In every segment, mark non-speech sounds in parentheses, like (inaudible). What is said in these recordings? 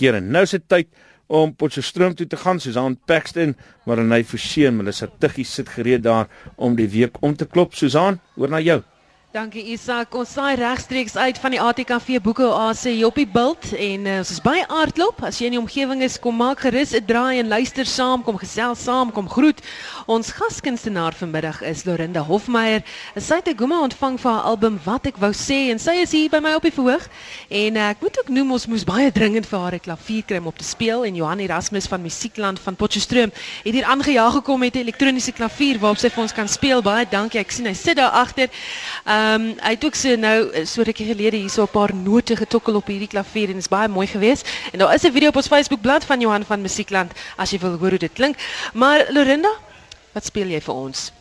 keer en nou dit tyd om Potchefstroom toe te gaan Susan Paxton maar en hy verseën Melissa Tuggie sit gereed daar om die week om te klop. Susan hoor na jou Dankie Isak. Ons saai regstreeks uit van die ATKV Boeke Oase hier op die bult en uh, ons is by Aardklop. As jy in die omgewing is, kom maak gerus 'n draai en luister saam, kom gesels saam, kom groet. Ons gaskunstenaar vanmiddag is Lorinda Hofmeyer. Sy het 'n Guma ontvang vir haar album Wat ek wou sê en sy is hier by my op die verhoog. En uh, ek moet ook noem ons moes baie dringend vir haar 'n klavier kry om op te speel en Johan Erasmus van Musiekland van Potchefstroom het hier aangejaag gekom met 'n elektroniese klavier waarop sy vir ons kan speel. Baie dankie. Ek sien hy sit daar agter. Uh, Ehm um, hy het ook so nou so rukkie gelede hier so 'n paar note getokkel op hierdie klavier en is baie mooi geweest. En daar is 'n video op ons Facebookblad van Johan van Musiekland as jy wil hoor hoe dit klink. Maar Lorinda, wat speel jy vir ons?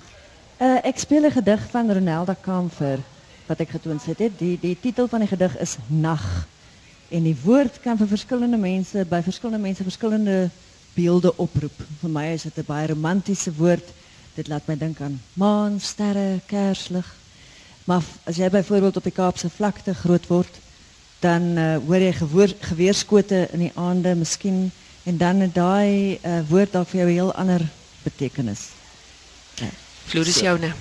Uh, speel 'n gedig van Ronelda Kamfer wat ek getoon het. Die die titel van die gedig is Nag. En die woord kan vir verskillende mense by verskillende mense verskillende beelde oproep. Vir my is dit 'n baie romantiese woord. Dit laat my dink aan maan, sterre, kerslig. Maar as jy byvoorbeeld op die Kaapse vlakte groot word, dan uh, hoor jy gehoor, geweerskote in die aande miskien en dan het daai uh, woord dalk vir jou 'n heel ander betekenis. Ja. Floris so. joune.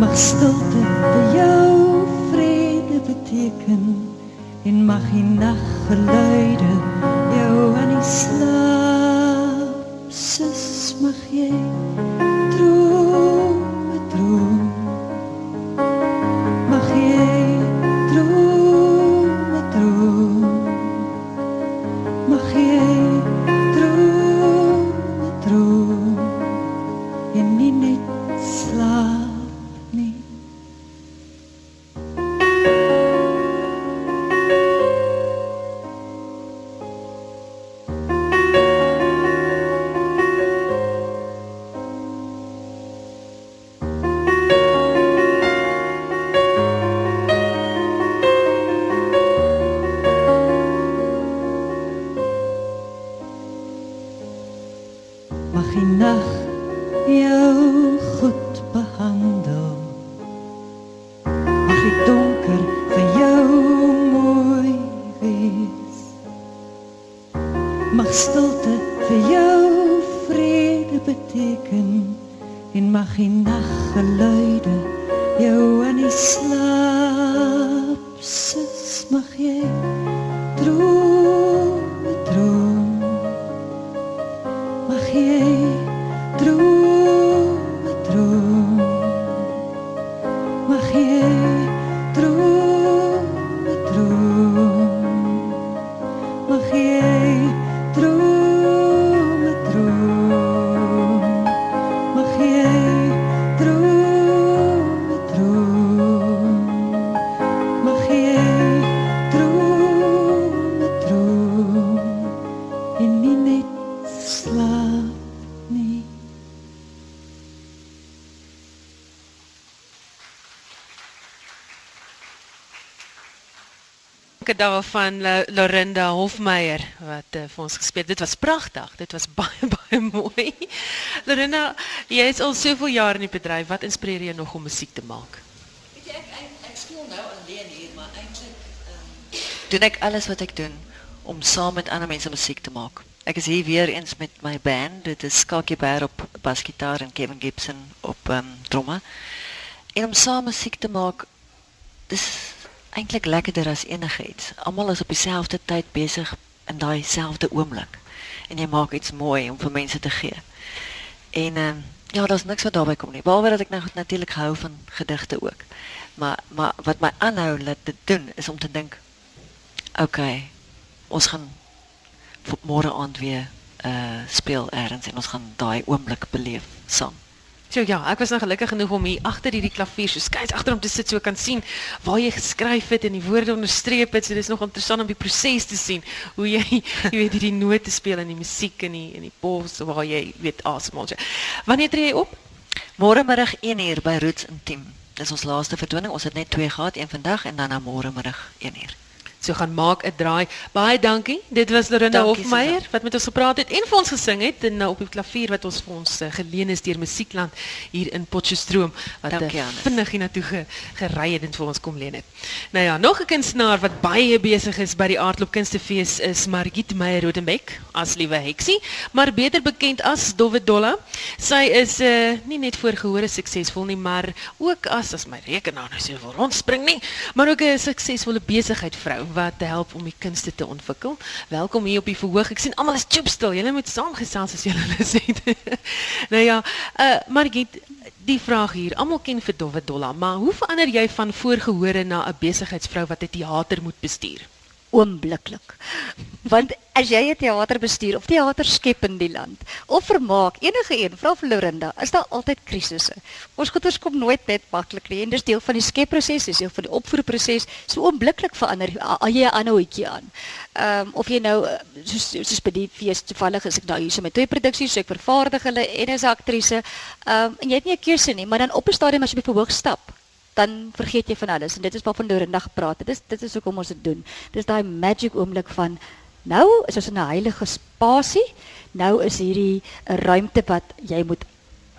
Mag stilte vir jou vrede beteken. En mag die nag geluide jou aan die slaap sis mag jy beteken en mag die naggeluide jou aan die slaap sis mag jy van Lorinda Hofmeyer wat uh, vir ons gespeel het. Dit was pragtig. Dit was (laughs) baie baie mooi. Lorinda, jy is al soveel jaar in die bedryf. Wat inspireer jou nog om musiek te maak? Weet jy ek ek, ek speel nou alleen hier, maar eintlik um, doen ek alles wat ek doen om saam met ander mense musiek te maak. Ek is hier weer eens met my band. Dit is Skakie Bear op basgitaar en Kevin Gibson op um, tromme. En om saam musiek te maak, dis eintlik lekkerder as enigiets. Almal is op dieselfde tyd besig in daai selfde oomblik en jy maak iets mooi om vir mense te gee. En ehm uh, ja, daar's niks wat daarbey kom nie. Behalwe dat ek nou natuurlik hou van gedigte ook. Maar maar wat my aanhou laat dit doen is om te dink okay, ons gaan môre aand weer uh speel eers en ons gaan daai oomblik beleef saam. So ja, ek was nou gelukkig genoeg om hier agter hierdie klavier so skuins agter hom te sit so kan sien waar jy geskryf het en die woorde onderstreep het. So dis nog interessant om die proses te sien hoe jy jy weet hierdie note speel in die musiek en die in die pos waar jy weet asemhaal. So. Wanneer tree jy op? Môre middag 1 uur by Roots Intiem. Dis ons laaste vertoning. Ons het net twee gehad, een vandag en dan na môre middag 1 uur. So gaan maak 'n draai. Baie dankie. Dit was Lorinda Hofmeyer wat met ons gepraat het en vir ons gesing het en uh, op die klavier wat ons vir ons uh, geleen is deur Musiekland hier in Potchefstroom wat Hannes. vinnig hiernatoe ge, gery het en vir ons kom leen het. Nou ja, nog 'n kunstenaar wat baie besig is by die Aardklop Kunstefees is Margit Meyer Rodenbeck, as liewe heksie, maar beter bekend as Dowwe Dolla. Sy is uh, nie net voor gehore suksesvol nie, maar ook as as my rekenaar nou so wil rondspring nie, maar ook 'n suksesvolle besigheidsvrou wat help om die kunste te ontwikkel. Welkom hier op die verhoog. Ek sien almal is choopstil. Julle moet saamgesels as julle (laughs) lus het. nou ja, uh Margit, die vraag hier. Almal ken vir Dowwe Dolla, maar hoe verander jy van voorgehore na 'n besigheidsvrou wat 'n teater moet bestuur? Oombliklik. Want as jy 'n teater bestuur of teater skep in die land of vermaak enige een, vra vir Lorinda, is daar altyd krisisse. Ons goeters kom nooit net maklik nie en dis deel van die skepproses, dis deel van die opvoerproses. So oombliklik verander jy- 'n ander hoetjie aan. Ehm um, of jy nou eh, soos soos by die fees toevallig is ek nou hier so met twee produksies, so ek vervaardig hulle en as 'n aktrise. Ehm um, en jy het nie 'n keuse nie, maar dan op 'n stadium as jy by verhoog stap, dan vergeet jy van alles en dit is waarvan Lorinda gepraat het. Dit is dit is hoekom ons dit doen. Dis daai magic oomblik van nou is ons in 'n heilige spasie. Nou is hierdie 'n ruimte wat jy moet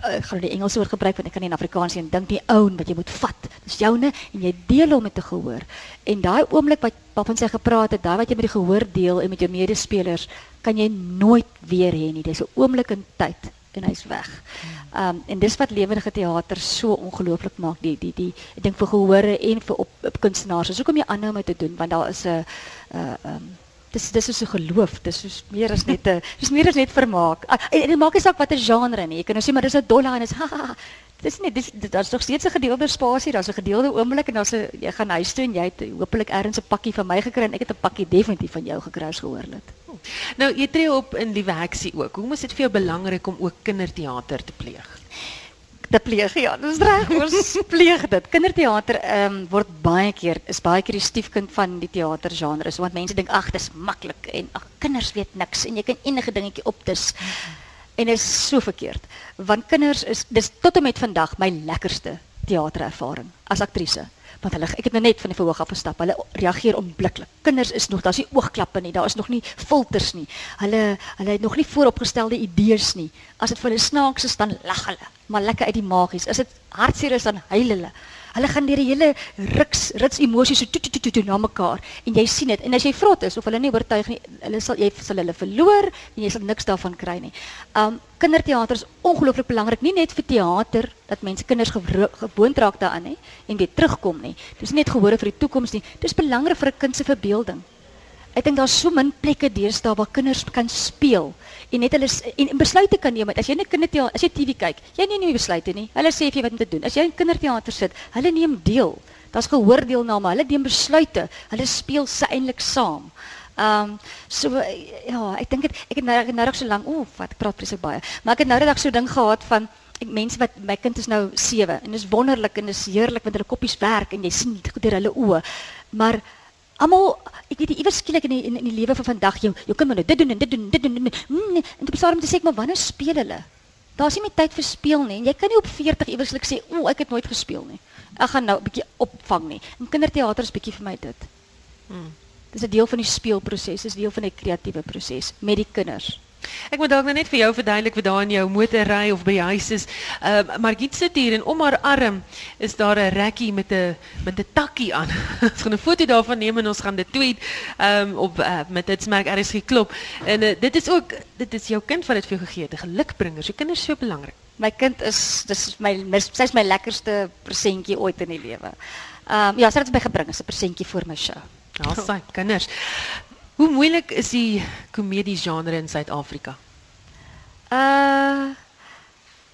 ek gaan die Engelse woord gebruik want ek kan nie in Afrikaans nie. Dink die ouen wat jy moet vat. Dis joune en jy deel hom met 'n gehoor. En daai oomblik wat waarvan sy gepraat het, daai wat jy met die gehoor deel en met jou medespelers, kan jy nooit weer hê nie. Dis 'n oomblik in tyd en hy's weg. Um en dis wat lewendige teater so ongelooflik maak die die die ek dink vir gehore en vir op, op kunstenaars. Dis hoekom jy aanhou dit te doen want daar is 'n uh um dis dis is so geloof. Dis soos meer as net 'n (laughs) dis meer as net vermaak. Ah, En, en dit maak nie saak watter genre nie. Jy kan nou sê maar dis 'n dolla en dis (laughs) ha, ha, ha. Dis nie dis daar's nog steeds 'n gedeelde spasie, daar's 'n gedeelde oomblik en daar's 'n jy gaan huis toe en jy het hopelik ergens 'n pakkie van my gekry en ek het 'n pakkie definitief van jou gekry as gehoor het. Nou, jy tree op in Liewe Heksie ook. Hoekom is dit vir jou belangrik om ook kinderteater te pleeg? te pleeg. Ja, dis reg. Ons (laughs) pleeg dit. Kinderteater ehm um, word baie keer is baie keer die stiefkind van die teatergenre. So want mense dink ag, dis maklik en ag kinders weet niks en jy kan enige dingetjie optis. En is so verkeerd. Want kinders is dis tot en met vandag my lekkerste teaterervaring as aktrise. Want hulle ek het nou net van die verhoog af gestap. Hulle reageer onmiddellik. Kinders is nog, daar's nie oogklappe nie, daar is nog nie filters nie. Hulle hulle het nog nie vooropgestelde idees nie. As dit vir hulle snaaks is, dan lag hulle, maar lekker uit die magies. As dit hartseer is, dan huil hulle. Hulle gaan deur die hele riks rits emosies so toe toe toe toe, toe na mekaar en jy sien dit. En as jy vrot is of hulle nie oortuig nie, hulle sal jy sal hulle verloor en jy sal niks daarvan kry nie. Um kinderteater is ongelooflik belangrik, nie net vir teater dat mense kinders gewro- gewoond raak daaraan nie en weer terugkom nie. Dis nie net gehore vir die toekoms nie. Dis belangrik vir 'n kind se verbeelding. Ek dink daar's so min plekke deesdae waar kinders kan speel en net hulle en, en besluite kan neem. As jy net kinderteater, as jy TV kyk, jy neem nie besluite nie. Hulle sê vir jou wat om te doen. As jy in kinderteater sit, hulle neem deel. Daar's gehoordeelname, hulle neem besluite. Hulle speel se eintlik saam. Ehm um, so ja, ek dink dit ek het nou nou so lank, ooh, wat ek praat presies baie. Maar ek het nou net so ding gehad van ek mense wat my kind is nou 7 en dis wonderlik en dis heerlik met hulle koppies werk en jy sien dit deur hulle oë. Maar almal ek weet iewers skielik in die in, in die lewe van vandag jou jou kind moet nou dit doen en dit doen en dit doen en. Mm, en op 'n stadium te sê ek maar wanneer speel hulle? Daar's nie meer tyd vir speel nie. En jy kan nie op 40 iewerslik sê, "O, ek het nooit gespeel nie." Ek gaan nou 'n bietjie opvang nie. En kinderteater is bietjie vir my dit. Hmm. Dis 'n deel van die speelproses, dis deel van die kreatiewe proses met die kinders. Ek moet dalk nou net vir jou verduidelik wat daar in jou motorry of by huis is. Ehm uh, Margit sit hier en om haar arm is daar 'n rekkie met 'n met 'n takkie aan. (laughs) ons gaan 'n foto daarvan neem en ons gaan dit tweet ehm um, op uh, met dit smerk RSG klop. En uh, dit is ook dit is jou kind wat dit vir jou gegee het, 'n gelukbringer. So kinders is so belangrik. My kind is dis my sy's my lekkerste presentjie ooit in die lewe. Ehm um, ja, sy het dit my gebring as 'n presentjie vir my show. Daar sê kinders. Hoe moeilik is die komedie genre in Suid-Afrika? Uh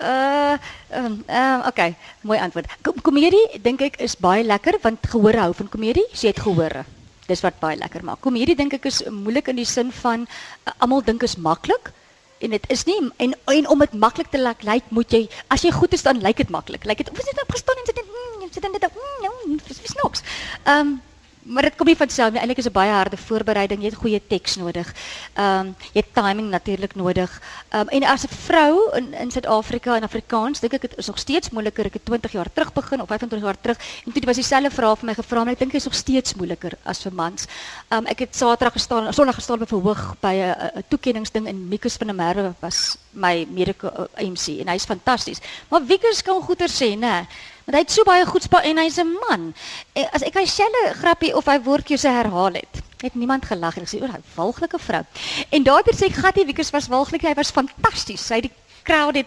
uh um, uh okay, mooi antwoord. Kom komedie dink ek is baie lekker want gehore hou van komedie. Sy het gehore. Dis wat baie lekker maak. Komedie dink ek is moeilik in die sin van uh, almal dink is maklik en dit is nie en en om dit maklik te laat lyk moet jy as jy goed is dan lyk dit maklik. Lyk dit of is dit nou gestaan en sit dit mm, sit dit mm, nou dis snaaks. Ehm um, maar dit kom nie van self nie. Eintlik is 'n baie harde voorbereiding. Jy het goeie teks nodig. Ehm um, jy het timing natuurlik nodig. Ehm um, en as 'n vrou in in Suid-Afrika en Afrikaans, dink ek dit is nog steeds moeiliker. Ek het 20 jaar terug begin of 25 jaar terug en toe was dieselfde vraag vir my gevra, maar ek dink dit is nog steeds moeiliker as vir mans. Ehm um, ek het Saterdag gestaan, Sondag gestaan op verhoog by 'n toekenningsding en Mikus van der Merwe was my mede MC en hy's fantasties. Maar Wikus kan goeie sê, né? Want hy het so baie goedspa en hy's 'n man. En as ek hy selle grappie of hy woordjie se herhaal het, het niemand gelag en gesê oor hy walglike vrou. En daardeur sê Gattie Wiekers was walglik, hy was fantasties. Sy het die crowd het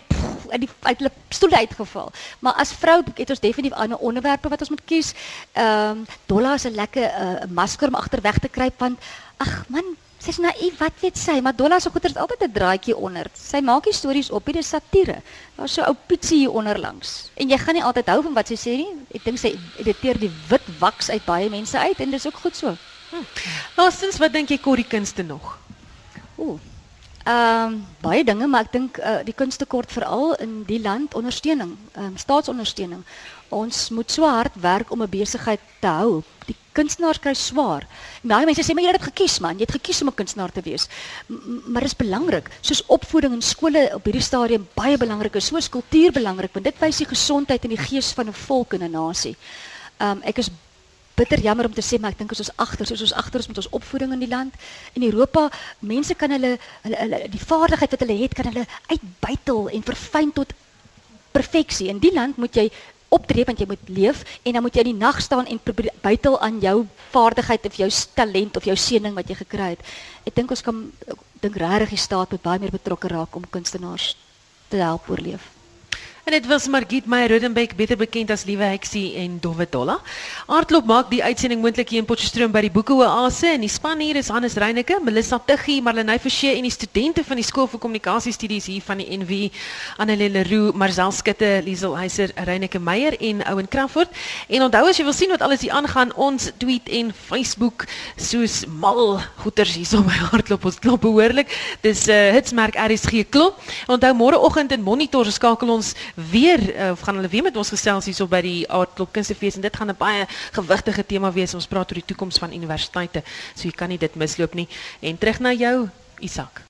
uit die uit hulle stoel uitgeval. Maar as vrou het ons definitief ander onderwerpe wat ons moet kies. Ehm um, Dolla is 'n lekker uh, masker om agterweg te kruip want ag man, Sy's naïef, wat weet sy? Maar Dolla se goeie is altyd 'n draaitjie onder. Sy maak nie stories op nie, dis satire. Daar's so ou Pietsie hier onder langs. En jy gaan nie altyd hou van wat sy sê nie. Ek dink sy editeer die wit waks uit baie mense uit en dis ook goed so. Hm. Laastens, wat dink jy kort die kunste nog? Ooh. Ehm um, baie dinge, maar ek dink uh, die kunste kort veral in die land ondersteuning, ehm um, staatsondersteuning. Ons moet so hard werk om 'n besigheid te hou. Die kunstenaars kry swaar. Baie mense sê maar jy het dit gekies man, jy het gekies om 'n kunstenaar te wees. M maar dit is belangrik, soos opvoeding in skole op hierdie stadium baie belangrik is, soos kultuur belangrik want dit wys die gesondheid en die gees van 'n volk en 'n nasie. Um, ek is bitter jammer om te sê maar ek dink ons is agter, soos ons agter is met ons opvoeding in die land. In Europa, mense kan hulle hulle, hulle die vaardigheid wat hulle het kan hulle uitbuitel en verfyn tot perfeksie. In die land moet jy optree want jy moet leef en dan moet jy in die nag staan en probeer buitel aan jou vaardigheid of jou talent of jou seëning wat jy gekry het. Ek dink ons kan dink regtig die staat moet baie meer betrokke raak om kunstenaars te help oorleef. En dit was Margit Meyer Rodenbeck, beter bekend as Liewe Heksie en Dowwe Dolla. Aardklop maak die uitsending moontlik hier in Potchefstroom by die Boeke Oase en die span hier is Hannes Reyneke, Melissa Tuggie, Marlenae Forsie en die studente van die Skool vir Kommunikasiestudies hier van die NW, Annelie Leroux, Marcel Skutte, Liesel Heiser, Reyneke Meyer en Owen Crawford. En onthou as jy wil sien wat alles hier aangaan, ons tweet en Facebook soos mal goeters hier so by Aardklop ons klop behoorlik. Dis 'n uh, eh, hitsmerk RSG klop. Onthou môreoggend in Monitor skakel ons weer uh, gaan hulle weer met ons gesels hierso by die Aardklop Kunstefees en dit gaan 'n baie gewigtige tema wees. Ons praat oor die toekoms van universiteite. So jy kan nie dit misloop nie. En terug na jou, Isak.